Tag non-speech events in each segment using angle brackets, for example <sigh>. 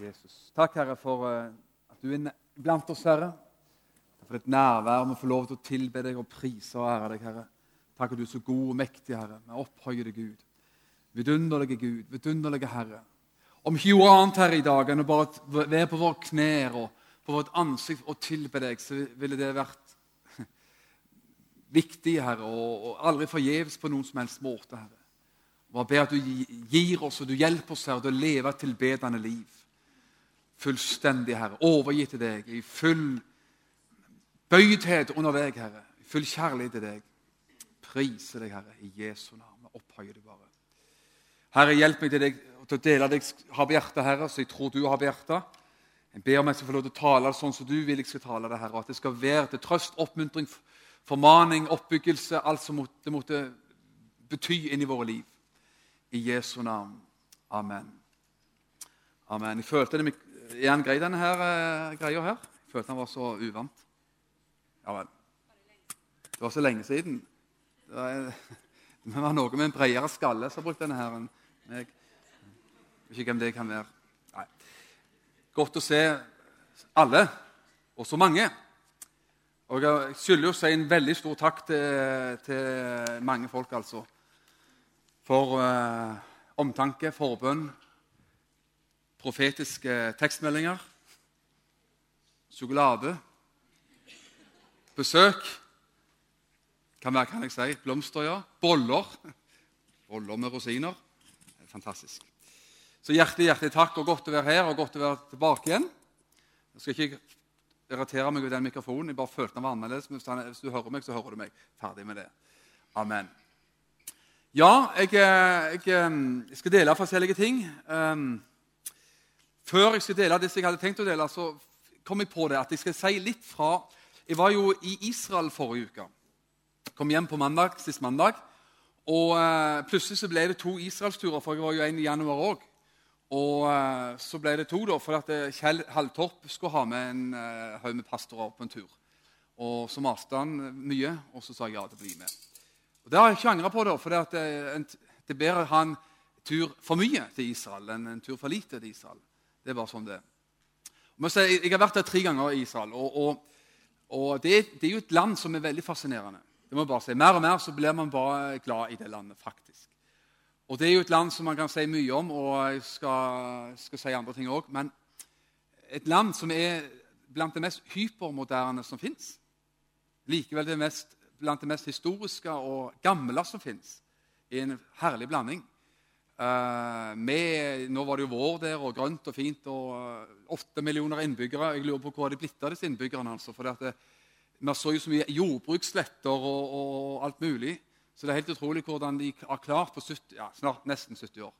Jesus. Takk, Herre, for eh, at du er blant oss, Herre. Takk for ditt nærvær. Vi får lov til å tilbe deg og prise og ære deg, Herre. Takk at du er så god og mektig, Herre. Vi opphøyer deg, Gud. Vidunderlige Gud, vidunderlige Herre. Om ikke noe annet, Herre, i dag enn å bare være på våre knær og på vårt ansikt og tilbe deg, så ville det vært <laughs> viktig, Herre, og, aldri forgjeves på noen som helst måte, Herre. Bare be at du gir oss og du hjelper oss, Herre, til å leve et tilbedende liv fullstendig, Herre. Overgitt til deg, i full bøydhet under deg, Herre. I full kjærlighet til deg. Prise deg, Herre, i Jesu navn. Opphøye deg bare. Herre, hjelp meg til, deg, til å dele det jeg har på hjertet, Herre, så jeg tror du har på hjertet. Jeg ber om jeg skal få lov til å tale det sånn som du vil jeg skal tale det, Herre. At det skal være til trøst, oppmuntring, formaning, oppbyggelse, alt som det måtte bety inn i våre liv. I Jesu navn. Amen. Amen. Jeg følte det er han grei, denne her, uh, greia her? Jeg følte han var så uvant. Ja vel. Det var så lenge siden. Det <laughs> var, det var noe med en bredere skalle som har brukt denne her enn meg. Ikke hvem det kan være. Nei. Godt å se alle, og så mange. Og Jeg skylder å si en veldig stor takk til, til mange folk, altså. For uh, omtanke, forbønn, profetiske tekstmeldinger, sjokolade, besøk Hva mer kan jeg si? Blomster, ja. Boller. Boller med rosiner. Fantastisk. Så hjertelig hjertelig takk, og godt å være her og godt å være tilbake igjen. Jeg skal ikke irritere meg ved den mikrofonen. Jeg bare følte den var annerledes. Men hvis du hører meg, så hører du meg. Ferdig med det. Amen. Ja, jeg, eh, jeg, eh, jeg skal dele forskjellige ting. Um, før jeg skal dele det jeg hadde tenkt å dele, så kom jeg på det at jeg skal si litt fra Jeg var jo i Israel forrige uke. Kom hjem på mandag, sist mandag. Og eh, plutselig så ble det to israelsturer, for jeg var jo en i januar òg. Og eh, så ble det to, da, for at eh, Kjell Halltorp skulle ha med en eh, haug med pastorer på en tur. Og Så maste han mye, og så sa jeg ja til å bli med. Og Det har jeg ikke angra på, da, for det, at det, det er bedre å ha en tur for mye til Israel enn en tur for lite til Israel. Det er bare sånn det er. Jeg har vært der tre ganger i Israel. og, og, og det, er, det, er, jo et land som er veldig fascinerende. Det må bare si. Mer og mer så blir man bare glad i det landet, faktisk. Og Det er jo et land som man kan si mye om, og jeg skal, skal si andre ting òg. Men et land som er blant det mest hypermoderne som fins. Likevel det mest, blant det mest historiske og gamle som fins. I en herlig blanding. Med, nå var det jo vår der, og grønt og fint. og Åtte uh, millioner innbyggere. Jeg lurer på hvor de blitt av disse innbyggerne. altså, for det, Vi så jo så mye jordbrukssletter og, og, alt mulig. Så det er helt utrolig hvordan de har klart på 70, ja, snart nesten 70 år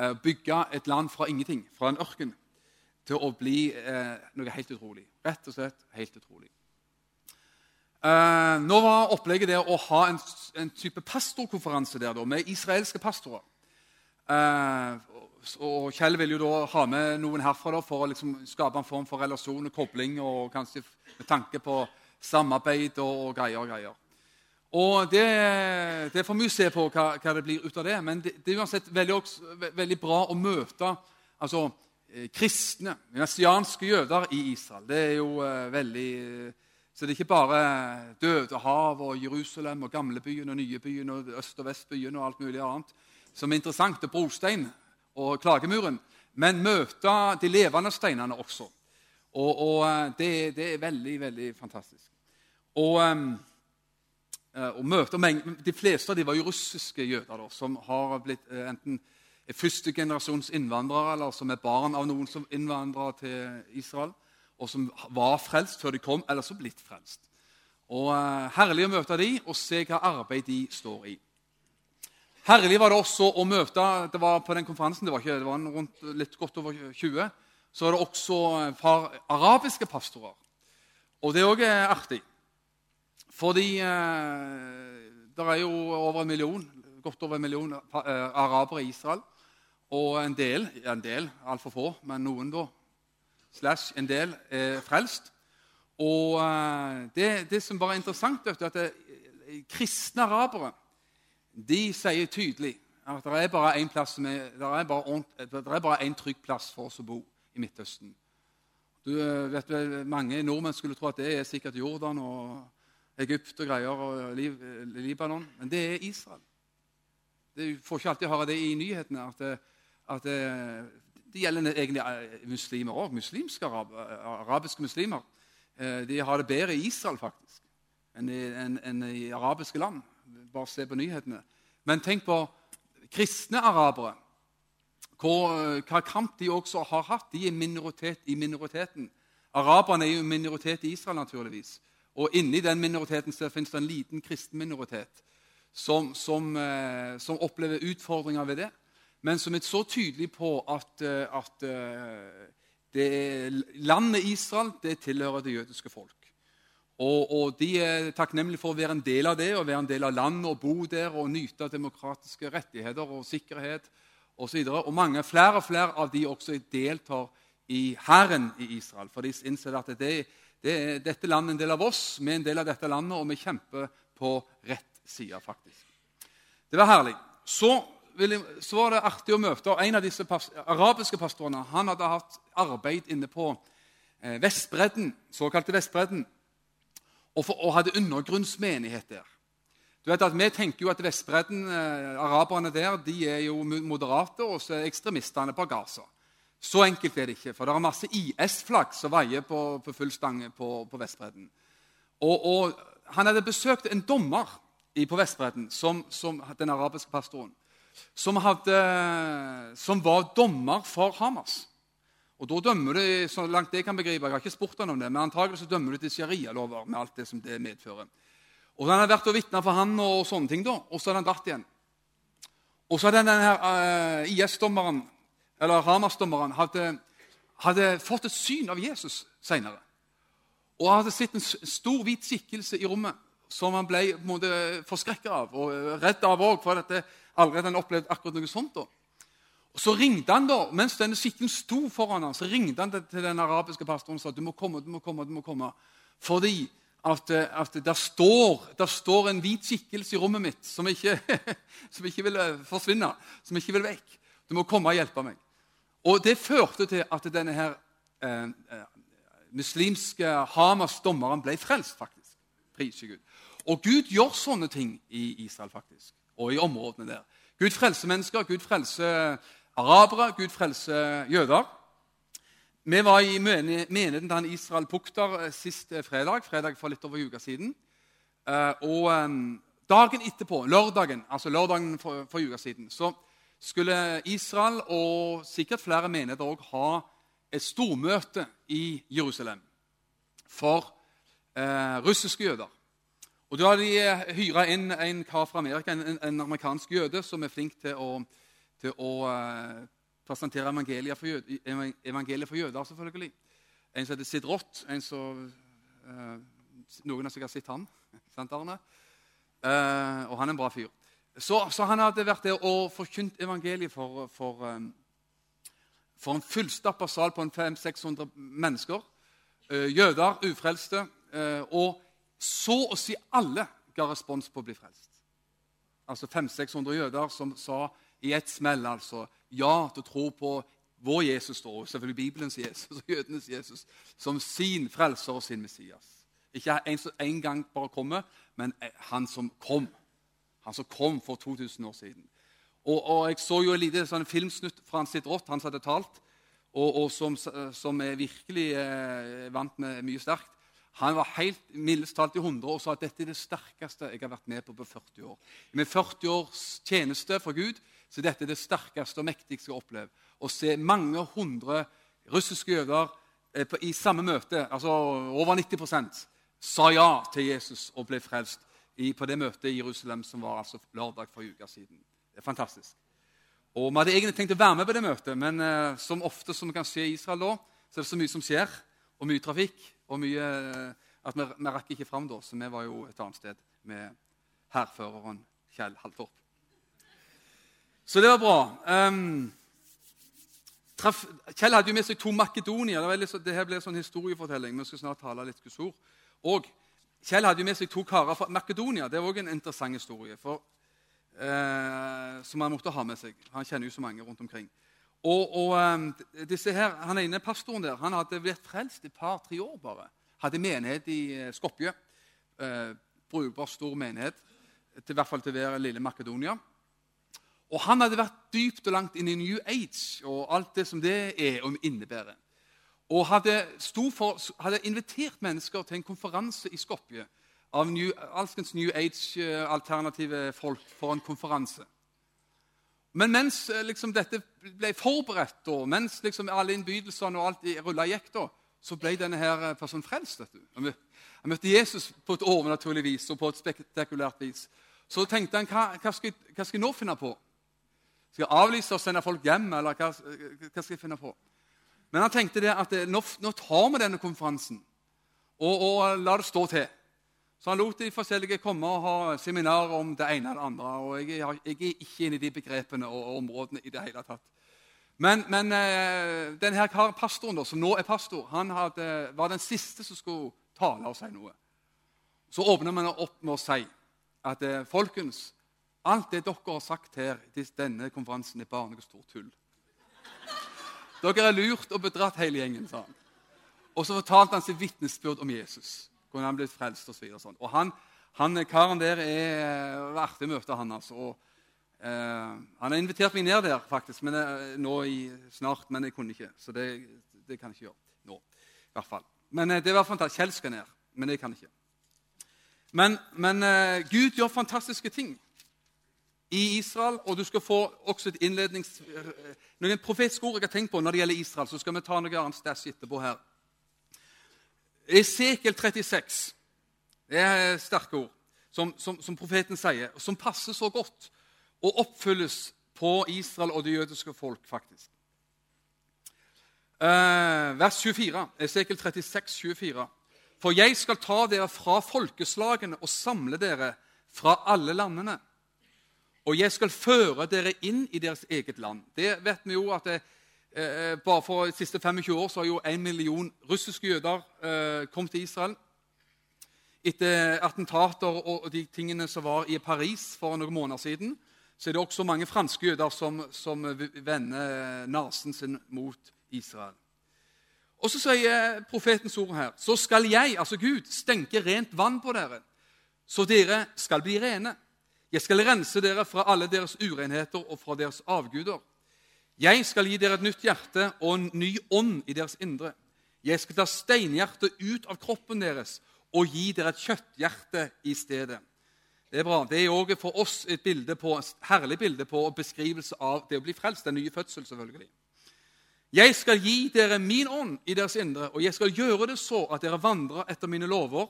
uh, bygge et land fra ingenting, fra en ørken, til å bli noe helt utrolig. Rett og slett helt utrolig. nå var opplegget der å ha en, en type pastorkonferanse der da, med israelske pastorer. Uh, og Kjell vil jo da ha med noen herfra for å liksom skape en form for relasjon og kobling, og kanskje med tanke på samarbeid og greier og greier. Og det, det får vi se på hva, hva, det blir ut av det. Men det, det er uansett veldig, veldig bra å møte altså, eh, kristne, messianske jøder i Israel. Det er jo uh, veldig Så det er ikke bare Dødehavet og Jerusalem og gamlebyen og nybyen og øst- og vestbyen og alt mulig annet som er interessant, er brostein og klagemuren. Men møte de levende steinene også. Og, og eh, det, det, er veldig, veldig fantastisk. Og, um, og møte, De fleste av dem var jo russiske jøder da, som har blitt enten førstegenerasjons innvandrere eller som er barn av noen som innvandrer til Israel, og som var frelst før de kom, eller som blitt frelst. Og Herlig å møte dem og se hva arbeid de står i. Herlig var det også å møte det var På den konferansen det var, ikke, det var rundt litt godt over 20 så var det også par arabiske pastorer. Og det òg er artig. Fordi eh, det er jo over en million, godt over en million eh, arabere i Israel. Og en del, en del altfor få, men noen da, slash en del, er frelst. Og eh, det, det, som bare er interessant, er at det, kristne arabere de sier tydelig at det er bare én trygg plass for oss å bo i Midtøsten. Du eh, vet Mange nordmenn skulle tro at det er sikkert Jordan og Egypt og greier og Libanon, men det er Israel. Du får ikke alltid høre det i nyhetene at, det, at det, det gjelder egentlig muslimer òg. Muslimske arab, arabiske muslimer. De har det bedre i Israel faktisk enn i, enn, enn i arabiske land. Bare se på nyhetene. Men tenk på kristne arabere. Hvor, eh, hva kamp de også har hatt. De er minoritet i minoriteten. Araberne er jo minoritet i Israel, naturligvis. Og inni den minoriteten så finnes det en liten kristen minoritet som, som, eh, som, opplever utfordringer ved det, men som er så tydelig på at, eh, at det landet Israel det tilhører det jødiske folk. Og, og, De er takknemlige for å være en del av det, og være en del av landet og bo der og nyte demokratiske rettigheter og sikkerhet osv. Og, og mange, flere og flere av de også deltar i hæren i Israel. For de innser at det, det, dette landet er en del av oss, vi er en del av dette landet, og vi kjemper på rett side, faktisk. Det var herlig. Så, jeg, så var det artig å møte en av disse pas arabiske pastorene. Han hadde hatt arbeid inne på eh, Vestbredden, såkalte Vestbredden og, for, og hadde undergrunnsmenighet der. Du vet at Vi tenker jo at Vestbredden, eh, araberne der, de er jo moderate, og så er ekstremistene på Gaza. Så enkelt er det ikke, for det er masse IS-flagg som veier på, på full stange på, på Vestbredden. Og, og, Han hadde besøkt en dommer i, på Vestbredden, som, som, den arabiske pastoren, som, hadde, som var dommer for Hamas. Og da dømmer du, så langt jeg kan begripe, jeg har ikke spurt han om det, men antagelig så dømmer du til sharialover med alt det som det medfører. Og Han har vært og vitna for han og sånne ting, da, og så hadde han dratt igjen. Og så hadde denne uh, eh, IS-dommeren, eller Hamas-dommeren hadde, hadde, fått et syn av Jesus seinere. Og hadde sett en stor, hvit skikkelse i rommet som han ble på forskrekka av og redd av òg, for at allerede han opplevd akkurat noe sånt. da. Og Så ringte han da, Mens denne skikken sto foran ham, så ringte han til den arabiske pastoren og sa du må komme, du må komme, du må komme. Fordi at, at der, står, der, står, en hvit skikkelse i rommet mitt som ikke, <laughs> som ikke vil eh, forsvinne, som ikke vil vekk. Du må komme og hjelpe meg. Og Det førte til at denne her eh, eh muslimske Hamas-dommeren ble frelst, faktisk. Priser Gud. Og Gud gjør sånne ting i Israel faktisk, og i områdene der. Gud frelser mennesker, Gud frelser arabere, Gud frelse jøder. Vi var i menigheten til Israel Pukter eh, sist eh, fredag, fredag for litt over en uke siden. Eh, og dagen etterpå, lørdagen, altså lørdagen for, for en uke siden, så skulle Israel og sikkert flere menigheter òg ha et stormøte i Jerusalem for eh, russiske jøder. Og Da hadde de hyra inn en kar fra Amerika, en, en amerikansk jøde, som er flink til å til å uh, presentere evangeliet for, jød, evangeliet for, jøder, selvfølgelig. En som heter Sid Roth. En som, uh, noen har sikkert sett han. <laughs> Sant, Arne? Uh, og han er en bra fyr. Så, så, han hadde vært der og forkynt evangeliet for, for, for en fullstappa sal på 500-600 mennesker. jøder, ufrelste. og så å si alle ga respons på å bli frelst. Altså 500-600 jøder som sa i ett smell. altså. Ja til å tro på vår Jesus, og selvfølgelig Bibelens Jesus og jødenes Jesus, som sin frelser og sin Messias. Ikke en som en gang bare kommer, men han som kom. Han som kom for 2000 år siden. Og, og Jeg så jo en lite sånn filmsnutt fra han sitt rått, han som hadde talt, og, og som, som, er virkelig eh, vant med mye sterkt. Han var helt mildest talt i 100 og sa at dette er det sterkeste jeg har vært med på på 40 år. Med 40 års tjeneste for Gud så dette er det sterkeste og mektigste har opplevd. Å se mange hundre russiske jøder eh, i samme møte, altså over 90% sa ja til Jesus og ble frelst på det møtet i Jerusalem som var altså lørdag for en uke siden. Det er fantastisk. Og Vi hadde egentlig tenkt å være med på det møtet, men uh, som ofte som kan skje i Israel da, så er det så mye som skjer, og mye trafikk, og mye uh, at vi, vi rakk ikke fram da. Så vi var jo et annet sted med hærføreren Kjell Haltorp. Så det var bra. Um, traf, Kjell hadde jo med seg to makedonier. Det, så, det her ble sånn historiefortelling. Vi skal snart tale litt Guds. Og Kjell hadde jo med seg to karer fra Makedonia. Det er òg en interessant historie. For, uh, som han måtte ha med seg. Han kjenner jo så mange rundt omkring. Og, og um, disse her, Han ene pastoren der han hadde blitt frelst et par-tre år bare. Hadde menighet i uh, Skopje. Uh, brukbar, stor menighet. Til, I hvert fall til å være lille Makedonia. Og han hadde vært dypt og langt inn i New Age og alt det som det er og innebærer. Og hadde, for, hadde invitert mennesker til en konferanse i Skopje av New, alskens New Age-alternative folk for en konferanse. Men mens eh, liksom, dette ble forberedt, og mens liksom, alle innbydelsene og alt rulla gikk, da, så ble denne her eh, personen frelst. Han møtte Jesus på et overnaturlig vis og på et spektakulært vis. Så tenkte han hva, hva, skal, hva skal jeg nå finne på? Skal jeg avlyse og sende folk hjem, eller hva, hva skal jeg finne på? Men han tenkte det at eh, nå, nå tar vi denne konferansen og, og la det stå til. Så han lot de forskjellige komme og ha seminar om det ene og det andre. og Jeg, jeg, jeg er ikke inne i de begrepene og, og, områdene i det hele tatt. Men, men eh, denne pastoren, da, som nå er pastor, han hadde, var den siste som skulle tale og si noe. Så åpner man opp med å si at eh, folkens, alt det dere har sagt her i denne konferansen, er bare noe stort tull. Dere er lurt og bedratt, hele gjengen, sa han. Og så fortalte han sitt vitnesbyrd om Jesus Hvordan han ble frelst og så videre. sånn. og han, han, karen der er artig å møte, han altså. Og, eh, han har invitert meg ned der faktisk, men, eh, nå i, snart, men jeg kunne ikke. Så det, det kan jeg ikke gjøre nå. i hvert fall. Men eh, det var fantastisk. Kjell skal ned, men det kan jeg ikke. Men, men eh, Gud gjør fantastiske ting i Israel, og du skal få også et innlednings... Noen profetiske ord jeg har tenkt på når det gjelder Israel. Så skal vi ta noe annet stæsj etterpå her. Esekiel 36 det er sterke ord som, som, som, profeten sier, som passer så godt og oppfylles på Israel og det jødiske folk, faktisk. Eh, vers 24, Esekiel 36, 24. For jeg skal ta dere fra folkeslagene og samle dere fra alle landene. Og jeg skal føre dere inn i deres eget land. Det vet vi jo at det, Eh, eh, bare for de siste 25 år så har jo en million russiske jøder eh, kommet til Israel. Etter attentater og de tingene som var i Paris for noen måneder siden, så er det også mange franske jøder som, som vender nesen sin mot Israel. Og Så sier profetens ord her Så skal jeg, altså Gud, stenke rent vann på dere, så dere skal bli rene. Jeg skal rense dere fra alle deres urenheter og fra deres avguder. Jeg skal gi dere et nytt hjerte og en ny ånd i deres indre. Jeg skal ta steinhjertet ut av kroppen deres og gi dere et kjøtthjerte i stedet. Det er bra. Det er også for oss et, bilde på, et herlig bilde på og beskrivelse av det å bli frelst. Den nye fødsel, selvfølgelig. Jeg skal gi dere min ånd i deres indre, og jeg skal gjøre det så at dere vandrer etter mine lover,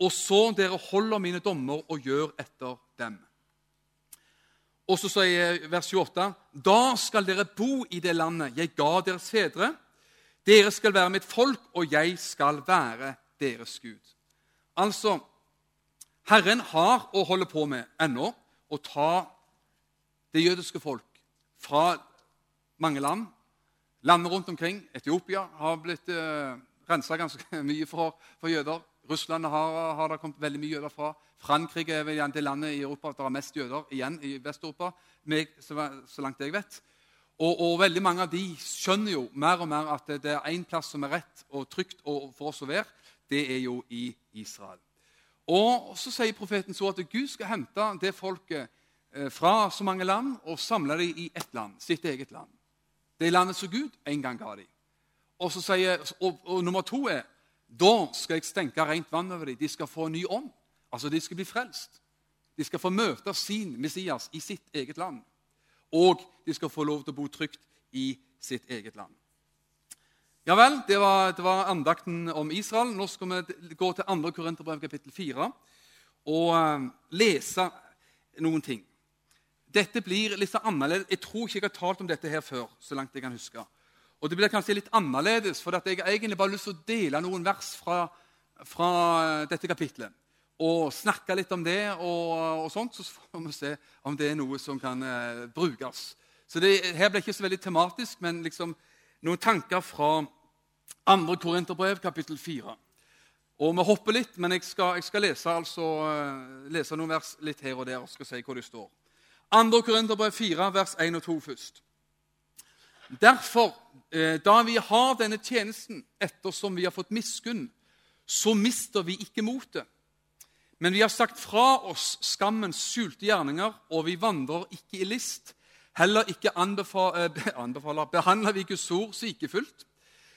og så dere holder mine dommer og gjør etter dem. Og så sier vers 28.: Da skal dere bo i det landet jeg ga deres fedre. Dere skal være mitt folk, og jeg skal være deres Gud. Altså, Herren har å holde på med ennå å ta det jødiske folk fra mange land. Landene rundt omkring, Etiopia, har blitt eh, rensa ganske <laughs> mye for, for jøder. Russland har, har, det kommet veldig mye jøder fra. Frankrike er vel det landet i Europa der er mest jøder igjen i Vest-Europa. Så, så, langt jeg vet. Og, og, veldig mange av de skjønner jo mer og mer at det er én plass som er rett og trygt og for oss å være. Det er jo i Israel. Og så sier profeten så at Gud skal hente det folket eh, fra så mange land og samle dem i ett land, sitt eget land. Det er landet som Gud en gang ga dem. Og, så sier, og, og nummer to er da skal jeg stenke rent vann over dem. De skal få ny ånd. Altså, De skal bli frelst. De skal få møte sin Messias i sitt eget land. Og de skal få lov til å bo trygt i sitt eget land. Ja vel, det var, det var andakten om Israel. Nå skal vi gå til 2. Korinterbrev kapittel 4 og uh, lese noen ting. Dette blir litt annerledes. Jeg tror ikke jeg har talt om dette her før. så langt jeg kan huske. Og det blir kanskje litt annerledes, for jeg har egentlig bare lyst til å dele noen vers fra, fra dette kapitlet. Og snakke litt om det, og, og, sånt, så får vi se om det er noe som kan eh, brukes. Så det, Her ble ikke så veldig tematisk, men liksom noen tanker fra 2. Korinterbrev, kapittel 4. Og Vi hopper litt, men jeg skal, jeg skal lese, altså, eh, lese, noen vers litt her og der og skal si hvor det står. 2. Korinterbrev 4, vers 1 og 2 først. Derfor, eh, da vi har denne tjenesten ettersom vi har fått miskunn, så mister vi ikke motet. Men vi har sagt fra oss skammens skjulte gjerninger, og vi vandrer ikke i list. Heller ikke anbefaler, anbefaler, behandler vi Guds ord sikefullt.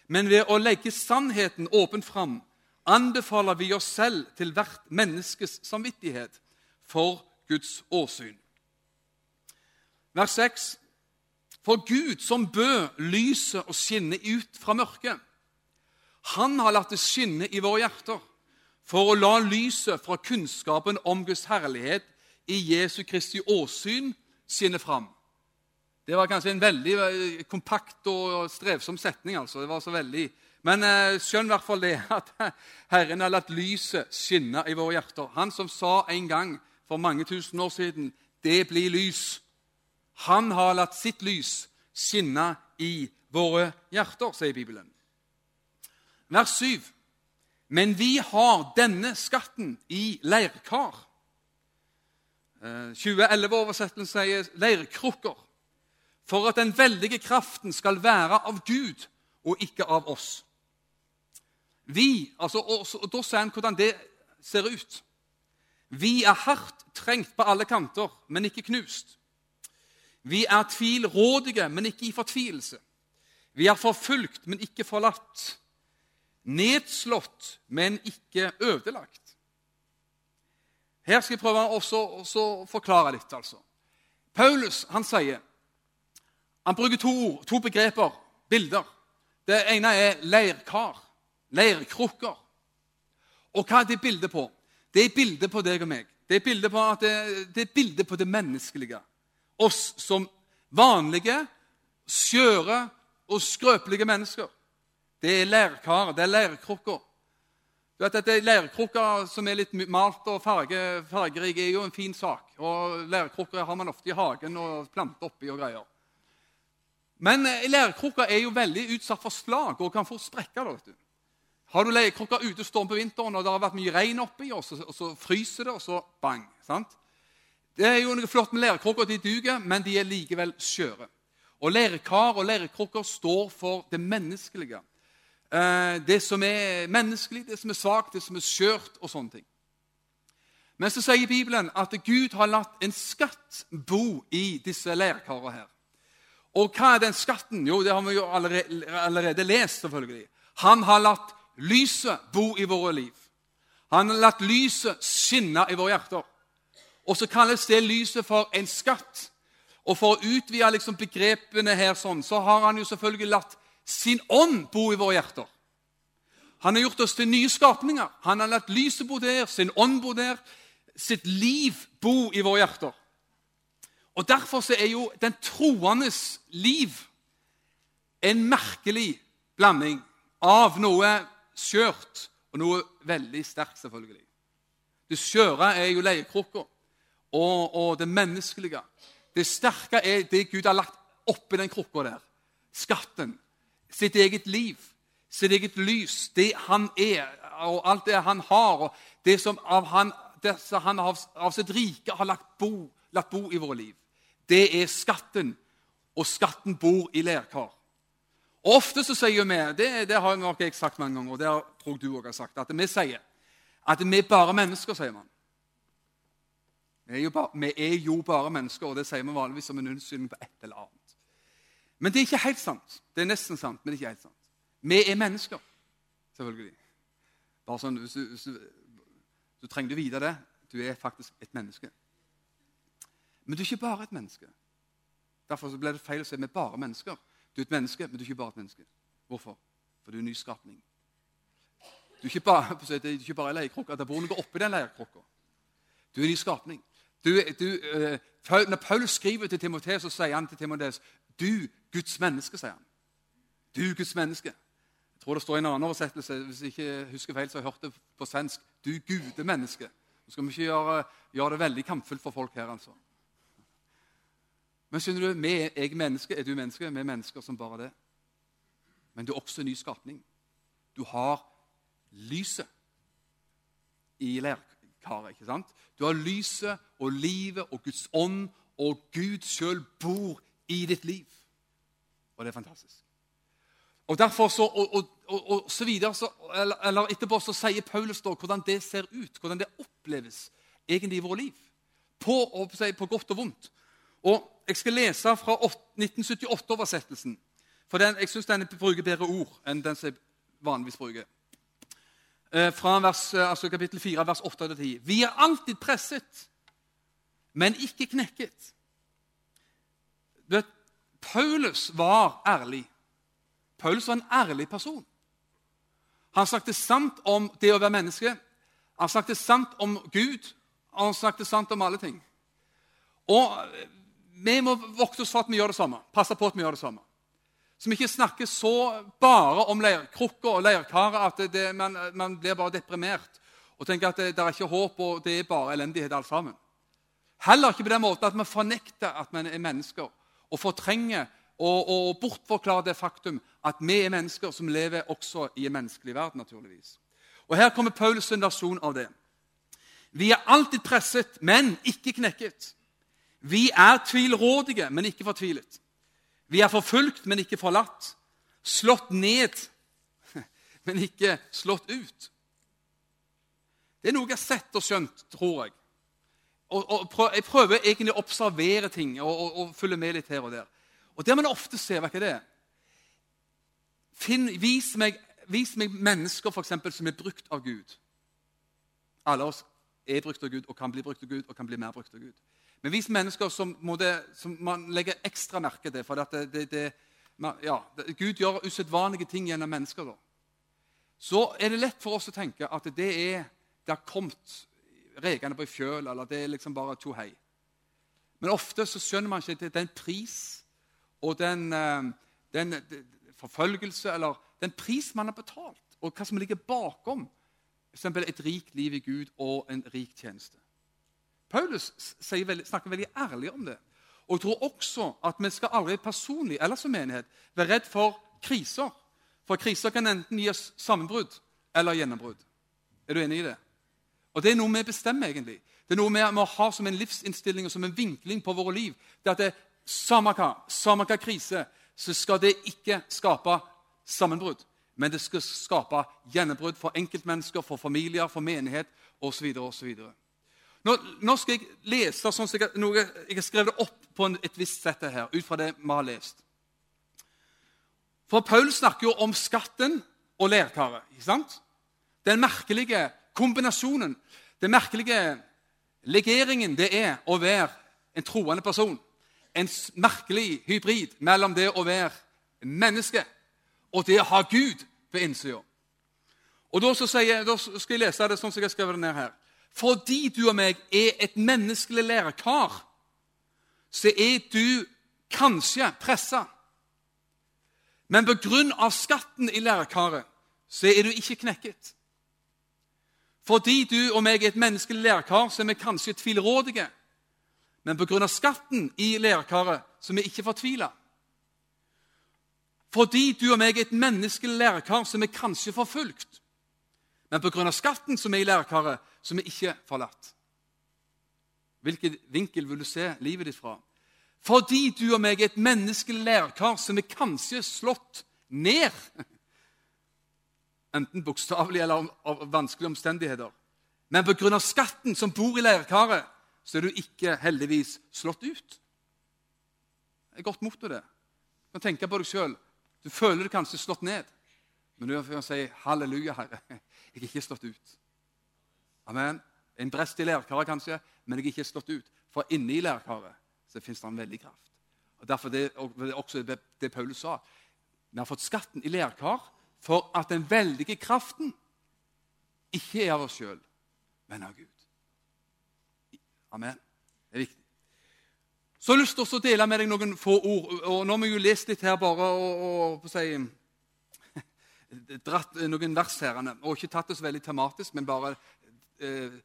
Men ved å legge sannheten åpent fram anbefaler vi oss selv til hvert menneskes samvittighet for Guds åsyn. Vers 6. For Gud som bød lyset å skinne ut fra mørket, han har latt det skinne i våre hjerter for å la lyset fra kunnskapen om Guds herlighet i Jesu Kristi åsyn skinne fram. Det var kanskje en veldig eh, kompakt og strevsom setning. altså. Det var så veldig... Men eh, skjønn i hvert fall det <laughs> at Herren har latt lyset skinne i våre hjerter. Han som sa en gang for mange tusen år siden 'Det blir lys'. Han har latt sitt lys skinne i våre hjerter, sier Bibelen. Vers 7. Men vi har denne skatten i leirkar. 2011-oversettelsen eh, sier leirkrukker. For at den veldige kraften skal være av Gud og ikke av oss. Vi, altså, og, Da sier han hvordan det ser ut. Vi er hardt trengt på alle kanter, men ikke knust. Vi er tvilrådige, men ikke i fortvilelse. Vi er forfulgt, men ikke forlatt. Nedslått, men ikke ødelagt. Her skal jeg prøve å forklare litt. altså. Paulus han sier Han bruker to, to begreper, bilder. Det ene er leirkar, leirkrukker. Og hva er det bildet på? Det er bildet på deg og meg. Det er bildet på, det, det er bildet på det menneskelige. Oss som vanlige, skjøre og skrøpelige mennesker. Det er leirkarer, det er leirkrukker. Du vet at Leirkrukker som er litt malt og farge, fargerike, er jo en fin sak. Og Leirkrukker har man ofte i hagen og planter oppi og greier. Men eh, leirkrukker er jo veldig utsatt for slag og kan få sprekke. Da, vet du. Har du leirkrukker ute storm på vinteren og det har vært mye regn oppi, og så, og så fryser det, og så bang. sant? Det er jo noe flott med leirkrukker. De duger, men de er likevel skjøre. Og Leirkar og leirkrukker står for det menneskelige. Eh, det som er menneskelig, det som er svakt, det som er skjørt og sånne ting. Men så sier Bibelen at Gud har latt en skatt bo i disse leirkarene her. Og hva er den skatten? Jo, det har vi jo allerede, allerede lest. selvfølgelig. Han har latt lyset bo i våre liv. Han har latt lyset skinne i våre hjerter. Og så kalles det lyset for en skatt. Og for å utvide liksom begrepene her sånn, så har han jo selvfølgelig latt sin ånd bo i våre hjerter. Han har gjort oss til nye skapninger. Han har latt lyset bo der, sin ånd bo der, sitt liv bo i våre hjerter. Og Derfor er jo den troendes liv en merkelig blanding av noe skjørt og noe veldig sterkt, selvfølgelig. Det skjøre er jo leiekrukka og, og, det menneskelige. Det sterke er det Gud har lagt oppi den krukka der. Skatten sitt eget liv, sitt eget lys, det han er, og alt det han har, og det som av, han, det som han av, av, sitt rike har lagt bo, lagt bo i våre liv. Det er skatten, og skatten bor i leirkar. Ofte så sier vi det, det har nok jeg sagt mange ganger, og det tror du også har sagt, at vi sier at vi er bare mennesker, sier man. Vi er, bare, vi er jo bare mennesker, og det sier vi vanligvis som en unnskyldning på et eller annet. Men det er ikke helt sant. Det er nesten sant, men det er ikke helt sant. Vi er mennesker, selvfølgelig. Bare sånn, hvis du, hvis du, du trenger å vite det. Du er faktisk et menneske. Men du er ikke bare et menneske. Derfor ble det feil å si vi er bare mennesker. Du er et menneske, men du er ikke bare et menneske. Hvorfor? For du er en nyskapning. Du er ikke bare, det er ikke bare en leirkrukke. Det bor noe oppi den leirkrukka. Du er en ny skapning. Du, du, uh, når Paul skriver til Timoteus, så sier han til Timoteus du, Guds menneske, sier han. Du, Guds menneske. Jeg tror det står i en annen oversettelse hvis jeg ikke husker feil, så har jeg hørt det på svensk. Du gudemenneske. Nå skal vi ikke gjøre, gjøre, det veldig kampfullt for folk her, altså. Men skjønner du, vi er menneske. Er du menneske? Vi er mennesker som bare det. Men du er også en ny skapning. Du har lyset i leirkaret. ikke sant? Du har lyset og livet og Guds ånd, og Gud sjøl bor i ditt liv. Og det er fantastisk. Og derfor så, og, og, og så videre, så, eller, eller, etterpå så sier Paulus da hvordan det ser ut, hvordan det oppleves egentlig i våre liv. På, på godt og vondt. Og Jeg skal lese fra 1978-oversettelsen. For den, Jeg syns den bruker bedre ord enn den som jeg vanligvis bruker. Eh, fra vers, eh, altså kapittel 4, vers 8-10. Vi er alltid presset, men ikke knekket. Vet, Paulus var ærlig. Paulus var en ærlig person. Han snakket sant om det å være menneske. Han snakket sant om Gud, og han snakket sant om alle ting. Og eh, Vi må vokte oss for at vi gjør det samme. Passe på at vi gjør det samme. Som ikke snakker så bare om leirkrukka og leirkaret at det, det, man, man, blir bare deprimert og tenker at det, det, er ikke håp og det er bare elendighet alt sammen. Heller ikke på den måten at vi fornekter at vi er mennesker og fortrenger og, og bortforklarer det faktum at vi er mennesker som lever også i en menneskelig verden. naturligvis. Og Her kommer Paulus' versjon av det. Vi er alltid presset, men ikke knekket. Vi er tvilrådige, men ikke fortvilet. Vi er forfulgt, men ikke forlatt. Slått ned, <laughs> men ikke slått ut. Det er noe jeg har sett og skjønt, tror jeg. Og, og jeg prøver egentlig å observere ting og, og, og, følge med litt her og der. Og det man ofte ser, hva er det? Finn, vis, meg, vis meg mennesker for eksempel, som er brukt av Gud. Alle oss er brukt av Gud og kan bli brukt av Gud og kan bli mer brukt av Gud. Men vi mennesker som, det, som man legger ekstra merke til. for det, det, det man, ja, Gud gjør usedvanlige ting gjennom mennesker. da. Så er det lett for oss å tenke at det er det har kommet rekende på ei fjøl, eller det er liksom bare to hei. Men ofte så skjønner man ikke at den pris og eh, den, den forfølgelse eller den pris man har betalt, og hva som ligger bakom f.eks. et rikt liv i Gud og en rik tjeneste. Paulus snakker veldig ærlig om det. Og jeg tror også at vi skal aldri personlig eller som menighet være redd for kriser. For kriser kan enten gi oss sammenbrudd eller gjennombrudd. Er du enig i det? Og Det er noe vi bestemmer, egentlig. Det er noe vi må ha som en livsinnstilling og som en vinkling på våre liv. Det at det, Samme hva, samme hva krise, så skal det ikke skape sammenbrudd. Men det skal skape gjennombrudd for enkeltmennesker, for familier, for menighet osv. Nå, nå skal jeg lese sånn som jeg, noe, jeg har skrevet opp på et visst sett her, ut fra det vi har lest. For Paul snakker jo om skatten og lærkaret. ikke sant? Den merkelige kombinasjonen, den merkelige legeringen det er å være en troende person. En merkelig hybrid mellom det å være menneske og det å ha Gud ved innsida. Og da, da skal jeg lese det sånn som jeg har skrevet det ned her. Fordi du og meg er et menneskelig lærekar, så er du kanskje pressa. Men pga. skatten i lærekaret så er du ikke knekket. Fordi du og meg er et menneskelig lærkar, så er vi kanskje tvilrådige. Men pga. skatten i lærkaret så er vi ikke fortvila. Fordi du og meg er et menneskelig lærkar, så er vi kanskje forfulgt. Men pga. skatten som er i lærkaret, som er ikke forlatt. Hvilken vinkel vil du se livet ditt fra? Fordi du og meg er et menneskelig lærkar som er kanskje slått ned. Enten bokstavelig eller av vanskelige omstendigheter. Men pga. skatten som bor i leirkaret, så er du ikke heldigvis slått ut. Det er godt motto, det. Du kan tenke på deg sjøl. Du føler deg kanskje slått ned. Men du kan si 'Halleluja, Herre, <laughs> jeg er ikke slått ut'. Amen. En brest i lærkaret, kanskje, men jeg er ikke slått ut. For inni lærkaret så fins det en veldig kraft. Og Derfor det, det er også det, det Paulus sa. Vi har fått skatten i lærkar for at den veldige kraften ikke er av oss sjøl, men av Gud. Amen. Det er viktig. Så har jeg lyst til å dele med deg noen få ord. og Nå har vi jo lest litt her bare og, og si, <laughs> dratt noen vers her, og ikke tatt det så veldig tematisk, men bare eh,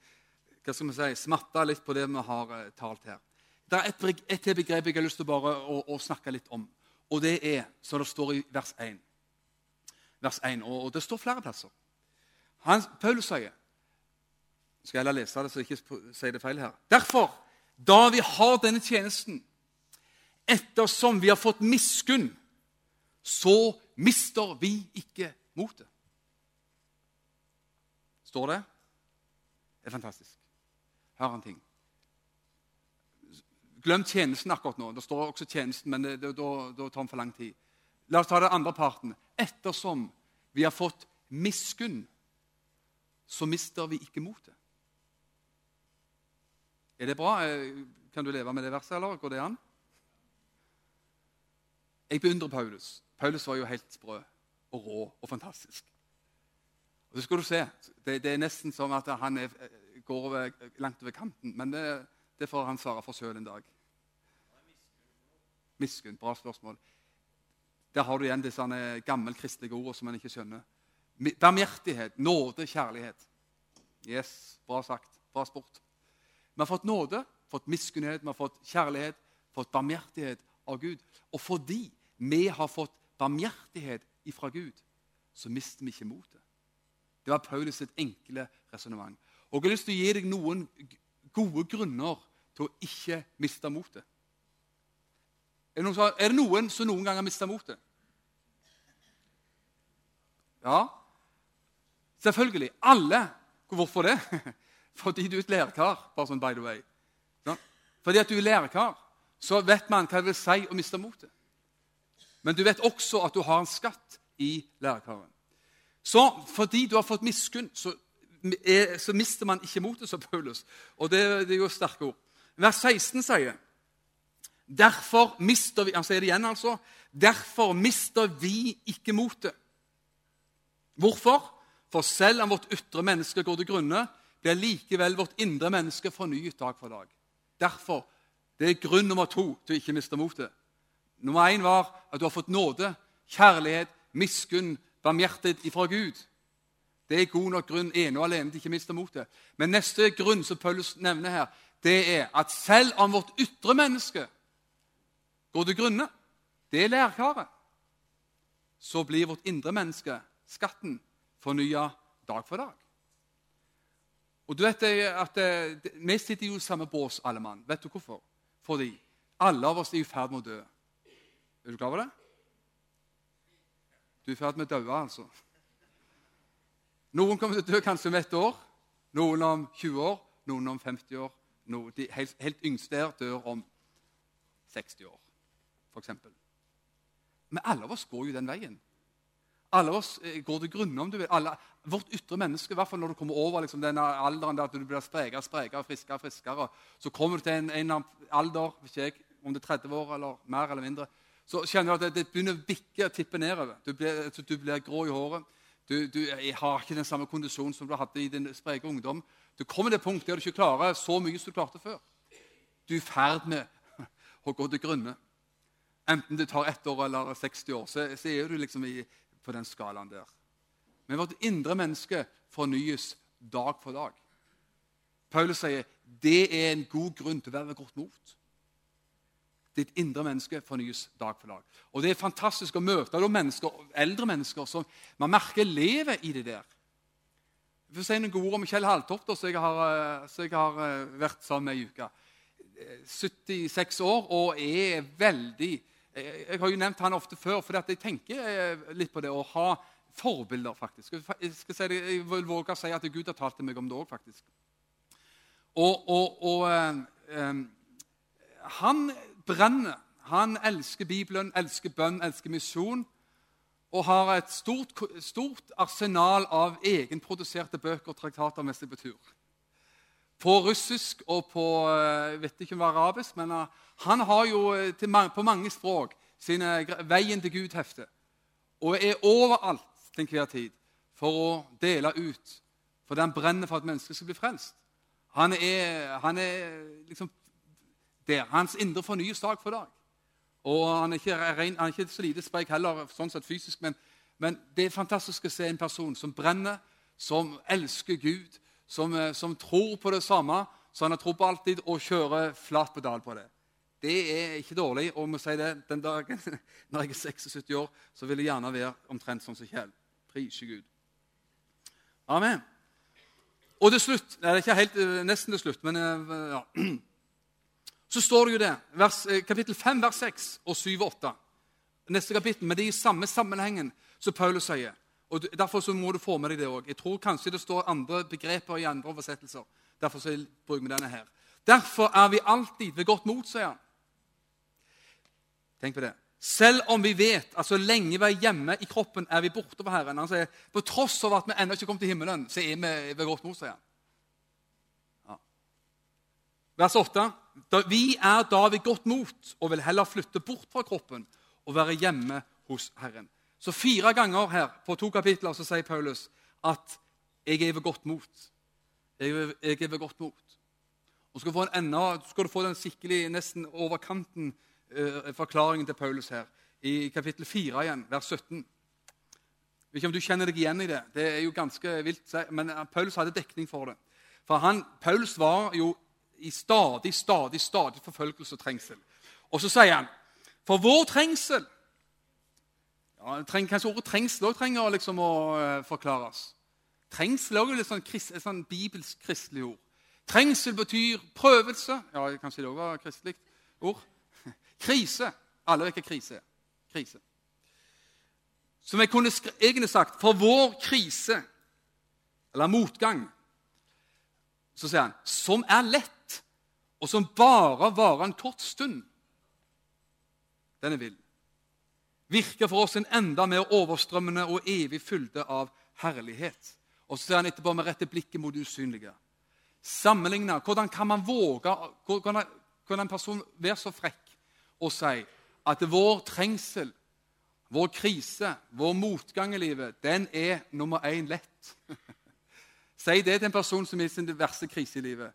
hva skal vi si, smatta litt på det vi har eh, talt her. Det er et, et til begrep jeg har lyst til bare å, å, snakke litt om. Og det er, som det står i vers 1. Vers 1 og, og det står flere plasser. Han, Paulus sier Skal jeg lese det, så jeg ikke sier det feil her. Derfor, da vi har denne tjenesten, ettersom vi har fått miskunn så mister vi ikke motet. Står det? Det er fantastisk. Hør en ting. Glem tjenesten akkurat nå. Det står også tjenesten, men det, det, da, da tar den for lang tid. La oss ta den andre parten. Ettersom vi har fått miskunn, så mister vi ikke motet. Er det bra? Eh, kan du leve med det verset, eller går det an? Jeg beundrer Paulus. Paulus var jo helt sprø og rå og fantastisk. Og Det skal du se, Det, det er nesten som at han er, eh, går over, langt over kanten. Men det, det får han svare for sjøl en dag. Miskunn. Bra spørsmål. Der har du igjen disse gammelkristelige ordene som man ikke skjønner. Barmhjertighet, nåde, kjærlighet. Yes, Bra sagt. Bra sport. Vi har fått nåde, fått miskunnhet, vi har fått kjærlighet, fått barmhjertighet av Gud. Og fordi vi har fått barmhjertighet ifra Gud, så mister vi ikke motet. Det var Paulus sitt enkle resonnement. Jeg har lyst til å gi deg noen gode grunner til å ikke miste motet. Er er det noen som noen gang har mista motet? Ja, selvfølgelig. Alle. Hvorfor det? <laughs> Fordi du er et lærkar. bare sånn by the way. Ja? Fordi at du er lærkar, så vet man hva det vil si å miste motet. Men du vet også at du har en skatt i lærkaren. Så fordi du har fått miskunn, så, så, mister man ikke motet, sa Paulus. Og det, det, er jo sterke ord. Vers 16 sier Derfor mister vi Han sier det igjen, altså. Derfor mister vi ikke motet. Hvorfor? For selv om vårt ytre menneske går til grunne, blir likevel vårt indre menneske fornyet dag for dag. Derfor, Det er grunn nummer to til å ikke miste motet. Nummer én var at du har fått nåde, kjærlighet, miskunn, barmhjertighet ifra Gud. Det er god nok grunn ene og alene til ikke miste motet. Men neste grunn som Paulus nevner her, det er at selv om vårt ytre menneske går til grunne, det er lærkaret, så blir vårt indre menneske, skatten, fornya dag for dag. Og du vet at eh, Vi sitter jo i samme bås, alle mann. Vet du hvorfor? Fordi alle av oss er i ferd med å dø. Er du klar over det? Du er i ferd med å dø, altså. Noen kommer til å dø kanskje om ett år, noen om 20 år, noen om 50 år. Noen, de helt, helt yngste her dør om 60 år, f.eks. Men alle av oss går jo den veien. Alle av oss eh, går til grunne, om du vil. Alle, vårt ytre menneske, i hvert fall når du kommer over liksom, denne alderen der at du blir sprekere, sprekere, friskere, friskere, så kommer du til en, en alder ikke jeg, om det er 30 år eller mer eller mindre, så kjenner du at det, det begynner å bikke og tippe nedover. Du blir, du blir grå i håret. Du, du har ikke den samme kondisjonen som du hadde i din spreke ungdom. Du kommer til et punkt der du ikke klarer så mye som du klarte før. Du er i ferd med <laughs> å gå til grunne. Enten det tar ett år eller 60 år, så, så er du liksom i, på den skalaen der. Men vårt indre menneske fornyes dag for dag. Paulus sier det er en god grunn til å være godt mot. Ditt indre menneske fornyes dag for dag. Og Det er fantastisk å møte mennesker, eldre mennesker som man merker lever i det der. Jeg får si noen gode ord om Kjell Haltoft, som jeg har, eh, jeg har eh, vært sammen med ei uke. 76 år og er veldig Jeg har jo nevnt han ofte før, for jeg tenker eh, litt på det å ha forbilder. faktisk. Jeg, skal si det, jeg vil våge å si at Gud har talt til meg om det òg, faktisk. Og, og, og um, han brenner. Han elsker Bibelen, elsker bønn, elsker misjon. Og har et stort, stort arsenal av egenproduserte bøker og traktater med seg på tur. På russisk og på jeg vet ikke om det var arabisk, men eh, han har jo til, på mange språk sine 'Veien til Gud'-hefter. Og er overalt til enhver tid for å dele ut. For den brenner for at mennesker skal bli frelst. Han er, han er liksom der. Hans indre fornyes dag for dag. Og Han er ikke, ren, han er ikke så lite sprek heller, sånn sett fysisk, men, men, det er fantastisk å se en person som brenner, som elsker Gud, som, eh, som tror på det samme, som han har tro på alltid, og kjører flat pedal på det. Det er ikke dårlig. Og må si det, den dagen <laughs> når jeg er 76 år, så vil jeg gjerne være omtrent sånn som Kjell. Prise Gud. Amen. Og til slutt Nei, det er ikke helt, eh, nesten til slutt, men eh, ja <clears throat> så står det jo det, vers, eh, kapittel 5, vers 6 og 7 og 8. neste kapittel, men det er i samme sammenhengen som Paulus sier. Og Derfor så må du få med deg det òg. Jeg tror kanskje det står andre begreper i andre oversettelser. Derfor så bruker vi denne her. Derfor er vi alltid ved godt mot, sier han. Tenk på det. Selv om vi vet at så lenge vi er hjemme i kroppen, er vi borte fra Herren. Han sier, På tross av at vi ennå ikke kom til himmelen, så er vi ved godt mot, sier han. Ja. Vers 8. Vi er da ved godt mot og vil heller flytte bort fra kroppen og være hjemme hos Herren. Så fire ganger her på to kapitler så sier Paulus at 'jeg er ved godt mot'. Jeg er, ved godt mot. Og skal få, en enda, skal du få den skikkelig nesten over kanten eh, forklaringen til Paulus her. I kapittel 4 igjen, vers 17. Jeg vet ikke om du kjenner deg igjen i det. Det er jo ganske vilt, men Paulus hadde dekning for det. For han, Paulus var jo i stadig, stadig, stadig forfølgelse og trengsel. Og så sier han For vår trengsel ja, treng, Kanskje ordet trengsel også trenger liksom å uh, forklares. Trengsel er også sånn, et sånn bibelsk kristelig ord. Trengsel betyr prøvelse. Ja, Kanskje det òg var kristelig ord. <laughs> Krise. Alle vet hva krise er. Krise. Som jeg kunne egentlig sagt For vår krise, eller motgang, så sier han som er lett, og som bare varer en kort stund. Den er vill. Virker for oss en enda mer overstrømmende og evig fylde av herlighet. Og så ser han etterpå med rette blikket mot usynlige. Sammenligna hvordan kan man våge hvordan kan en person være så frekk og si at vår trengsel, vår krise, vår motgang i livet, den er nummer én lett. <laughs> si det til en person som er i sin verste krise i livet.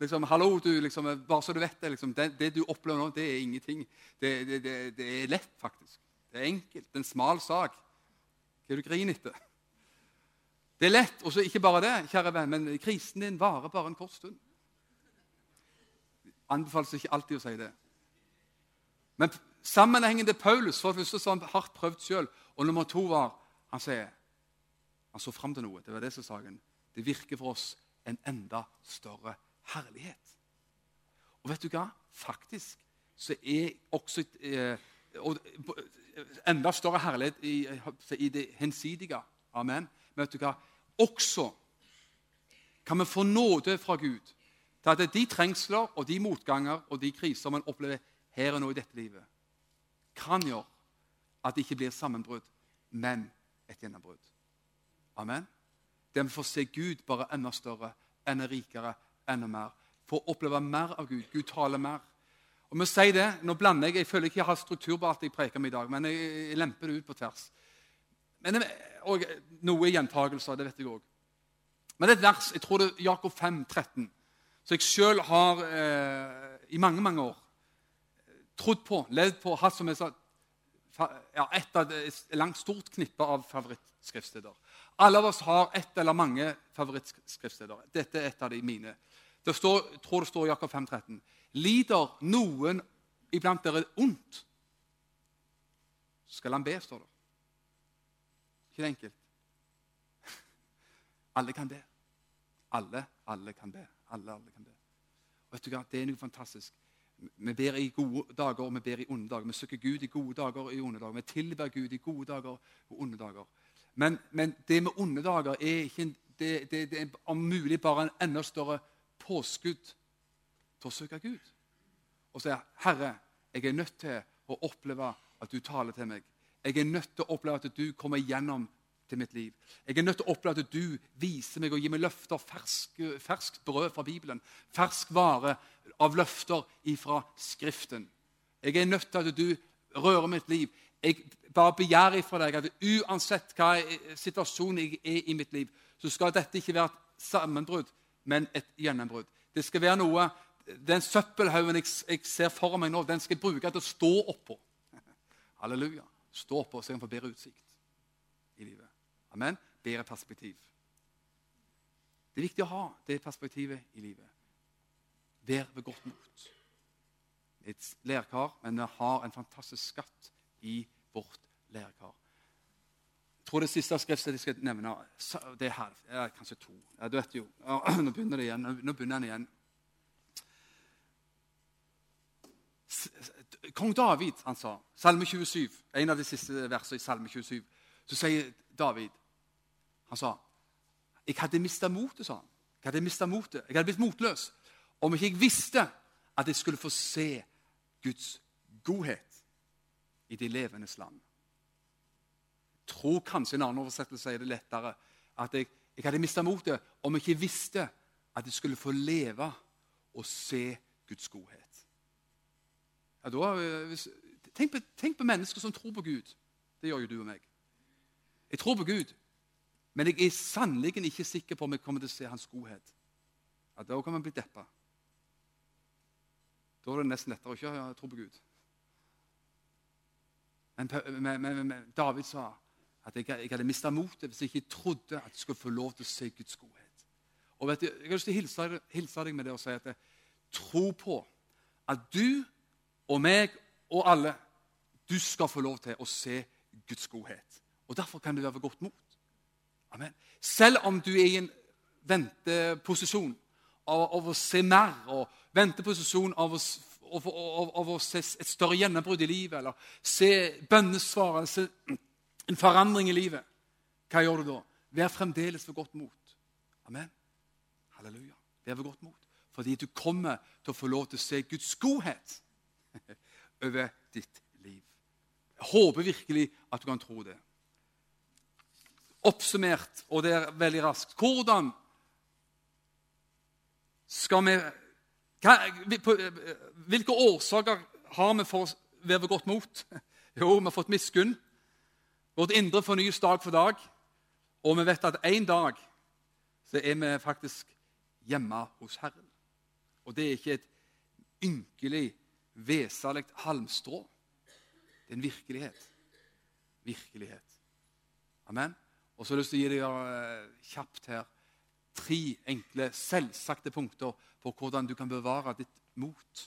Liksom, hallo, du, liksom, bare så du vet Det liksom, det, det, du opplever nå, det er ingenting. Det, det, det, er lett, faktisk. Det er enkelt. Det er en smal sak. Hva er det du griner etter? Det er lett. Og så ikke bare det, kjære venn, men krisen din varer bare en kort stund. Anbefales ikke alltid å si det. Men sammenhengen til Paulus for det første så han hardt prøvd sjøl. Og nummer to var han sier, han så fram til noe. Det var det som sa han. Det virker for oss en enda større herlighet. Og vet du hva? Faktisk så er også eh, enda større herlighet i, i det hensidige. Amen. Men vet du hva? Også kan vi få nåde fra Gud til at de trengsler og de motganger og de kriser man opplever her og nå i dette livet, kan gjøre at det ikke blir sammenbrudd, men et gjennombrudd. Amen. Der vi får se Gud bare enda større, enda rikere, enda mer. Få oppleve mer av Gud. Gud taler mer. Og vi sier det, Nå blander jeg. Jeg føler ikke jeg har struktur på alt jeg preker om i dag, men jeg, jeg lemper det ut på tvers. Men, og Noe gjentagelser, det vet jeg òg. Men det er et vers, jeg tror det er Jakob 5, 13, som jeg sjøl har eh, i mange mange år trodd på, levd på, hatt som et, ja, et av et langt, stort knippe av favorittskriftsteder. Alle av oss har ett eller mange favorittskriftsteder. Dette er et av de mine. Det står, jeg tror det står i Jakob 5,13. Lider noen iblant dere ondt, skal han be, står det. Ikke det enkelt? <laughs> Alle kan be. Alle, alle kan be. Alle, alle kan be. Og vet du hva? Det er noe fantastisk. Vi ber i gode dager og vi ber i onde dager. Vi søker Gud i gode dager og i onde dager. Vi tilber Gud i gode dager og onde dager. Men, men det med onde dager er ikke det, det, det er om mulig bare en enda større påskudd til å søke Gud. Og sier, 'Herre, jeg er nødt til å oppleve at du taler til meg.' 'Jeg er nødt til å oppleve at du kommer gjennom til mitt liv.' 'Jeg er nødt til å oppleve at du viser meg og gir meg løfter, ferskt fersk brød fra Bibelen.' 'Fersk vare av løfter ifra Skriften. Jeg er nødt til at du rører mitt liv. Jeg bare begjærer fra deg at uansett hva situasjonen jeg er i mitt liv, så skal dette ikke være et sammenbrudd, men et gjennombrudd. Det skal være noe Den søppelhaugen jeg, jeg, ser for meg nå, den skal jeg bruke til å stå oppå. <laughs> Halleluja. Stå oppå så jeg få bedre utsikt i livet. Amen. Bedre perspektiv. Det er viktig å ha det perspektivet i livet. Vær ved godt mot. Et lærkar, men vi har en fantastisk skatt i vårt lærkar. Tror det siste skriftet jeg skal nevne, det er her. Ja, kanskje to. Ja, du vet jo. <clears throat> Nå begynner det igjen. Nå begynner han igjen. Kong David han sa, Salme 27, en av de siste versene i Salme 27, så sier David Han sa jeg hadde mista motet, sa han. Jeg hadde mista motet. Jeg hadde blitt motløs om ikke jeg visste at jeg skulle få se Guds godhet i de levendes land. Tror kanskje en annen oversettelse sier det lettere. At jeg, jeg hadde mista motet om jeg ikke visste at jeg skulle få leve og se Guds godhet. Ja, da, hvis, tenk, på, tenk på mennesker som tror på Gud. Det gjør jo du og meg. Jeg tror på Gud, men jeg er sannelig ikke sikker på om jeg kommer til å se Hans godhet. Ja, Da kan man bli deppa. Da er det nesten lettere å ikke tro på Gud. Men, men, men, men David sa at jeg, jeg hadde mista motet hvis jeg ikke trodde at jeg skulle få lov til å se Guds godhet. Og vet du, Jeg har lyst til å hilse, hilse deg med det og si at jeg, tro på at du og meg og alle du skal få lov til å se Guds godhet. Og Derfor kan du være ved godt mot. Amen. Selv om du er i en venteposisjon av, av å se mer, og venteposisjon av å, av, av, av å se et større gjennombrudd i livet, eller se bønnesvar, eller se en forandring i livet, hva gjør du da? Vær fremdeles ved godt mot. Amen. Halleluja. Vær ved godt mot. Fordi du kommer til å få lov til å se Guds godhet <laughs> over ditt liv. Jeg håper virkelig at du kan tro det oppsummert, og det er veldig raskt Hvordan skal vi Hvilke årsaker har vi for å være ved godt mot? <laughs> Jo, vi har fått miskunn. Vårt indre fornyes dag for dag. Og vi vet at en dag så er vi faktisk hjemme hos Herren. Og det er ikke et ynkelig, veselig halmstrå. Det er en virkelighet. Virkelighet. Amen. Og så har jeg lyst til å gi deg uh, kjapt her tre enkle, selvsagte punkter på hvordan du kan bevare ditt mot.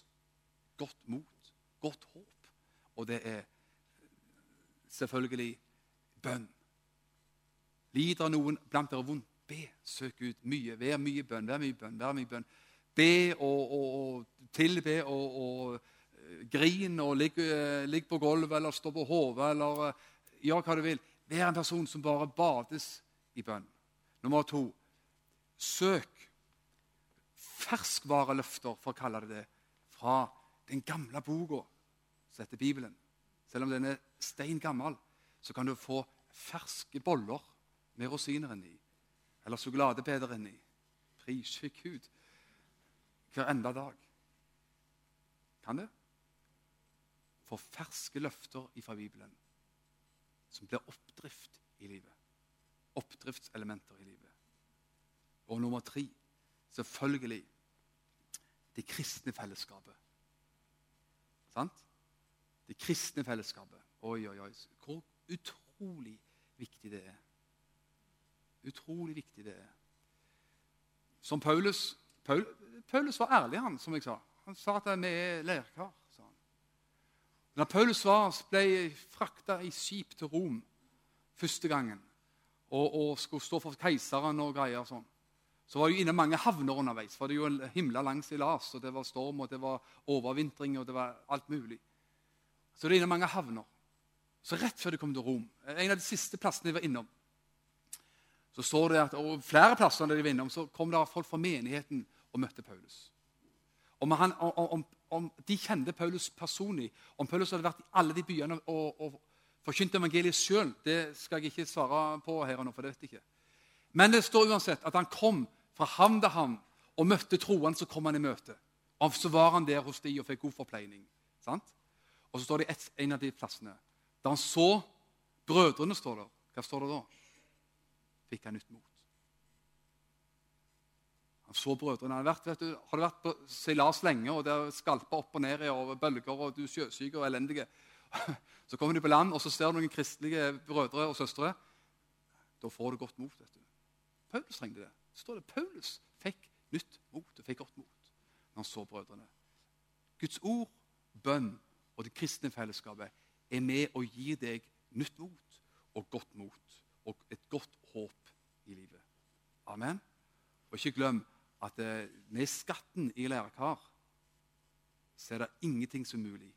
Godt mot, godt håp. Og det er selvfølgelig bønn. Lider noen blant dere vondt, be. Søk ut mye. Vær mye bønn. Vær mye bønn. Vær mye bønn. Be og, og, og tilbe og, og uh, grin og ligg, uh, ligg, på gulvet eller stå på hodet eller uh, gjør hva du vil. Vær en person som bare bades i bønn. Nummer to søk ferskvareløfter, for å kalle det det, fra den gamle boka som heter Bibelen. Selv om den er stein gammel, så kan du få ferske boller med rosiner inni. Eller sjokoladepeder inni. Prise Gud hver enda dag. Kan det? Få ferske løfter fra Bibelen som blir oppdrift i livet. Oppdriftselementer i livet. Og nummer tre selvfølgelig det kristne fellesskapet. Sant? Det kristne fellesskapet. Oi, oi, oi. Hvor utrolig viktig det er. Utrolig viktig det er. Som Paulus Paul, Paulus var ærlig, han, som jeg sa. Han sa at vi er leirkar. Når Paulus var, ble frakta i skip til Rom første gangen og, og skulle stå for keiseren og greier sånn, så var det jo inne mange havner underveis. For det er jo en himla lang seilas, og det var storm, og det var overvintring, og det var alt mulig. Så det er inne mange havner. Så rett før de kom til Rom, en av de siste plassene de var innom, så står det at, og flere plasser de var innom, så kom det folk fra menigheten og møtte Paulus. Om, han, om, om de kjente Paulus personlig, om Paulus hadde vært i alle de byene og, og forkynt evangeliet sjøl, skal jeg ikke svare på her og nå. for det vet jeg ikke. Men det står uansett at han kom fra havn til havn og møtte troende, så kom han i møte. Og så var han der hos de og fikk god forpleining. Sant? Og så står det et, en av de plassene. Da han så brødrene, står der. Hva står det da? Fikk han nytt mot. Han så brødrene. Han vært, du, har du vært på seilas lenge, og det skalpa opp og ned i og bølger, og du er sjøsyk og elendige <laughs> Så kommer du på land, og så ser du noen kristelige brødre og søstre. Da får du godt mot. vet du. Paulus trengte det. Så står det Paulus fikk nytt mot og fikk godt mot når han så brødrene. Guds ord, bønn og det kristne fellesskapet er med og gir deg nytt mot og godt mot og et godt håp i livet. Amen. Og ikke glem at eh, med skatten i lærkar så er det ingenting som er mulig.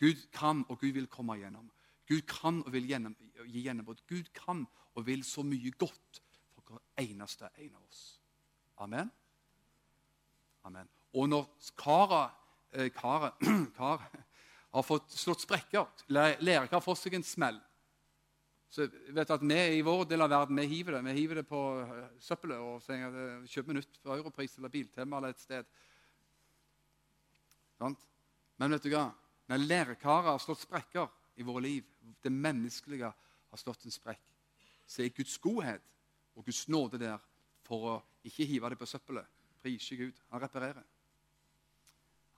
Gud kan og Gud vil komme igjennom. Gud kan og vil gjennom, gi gjennombrudd. Gud kan og vil så mye godt for hver eneste en av oss. Amen. Amen. Og når karet eh, kar, <clears throat> kar har fått slått sprekker, Lerka har fått seg en smell så vet at Vi i vår del av verden vi hiver det Vi hiver det på uh, søppelet og sier at uh, kjøper nytt for Europris eller Biltema eller et sted. Sant? Men vet du hva? Når lærekarer har slått sprekker i våre liv, det menneskelige har slått en sprekk, så er Guds godhet og Guds nåde der for å ikke hive det på søppelet. Prise Gud. Han reparerer.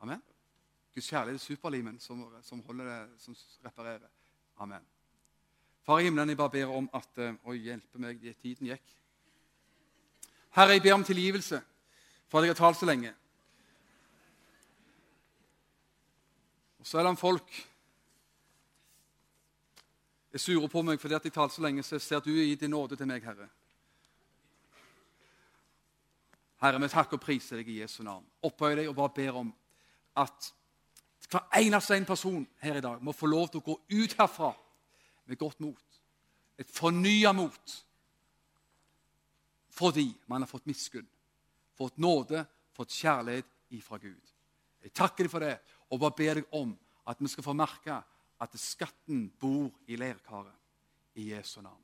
Amen. Guds kjærlighet er superlimen som, som, holder det, som reparerer. Amen. Far i himmelen, jeg bare ber om at eh, Oi, hjelpe meg, tiden gikk. Herre, jeg ber om tilgivelse for at jeg har talt så lenge. Og så er det folk er sure på meg fordi at jeg talte så lenge, så ser du i din nåde til meg, Herre. Herre, vi takker og priser deg i Jesu navn. Opphøy deg og bare ber om at hver eneste en person her i dag må få lov til å gå ut herfra med godt mot. Et fornya mot. Fordi man har fått miskunn, fått nåde, fått kjærlighet ifra Gud. Jeg takker deg for det og bare ber deg om at vi skal få merke at skatten bor i leirkaret i Jesu navn.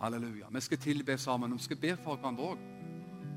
Halleluja. Vi skal tilbe sammen. Vi skal be for hverandre òg.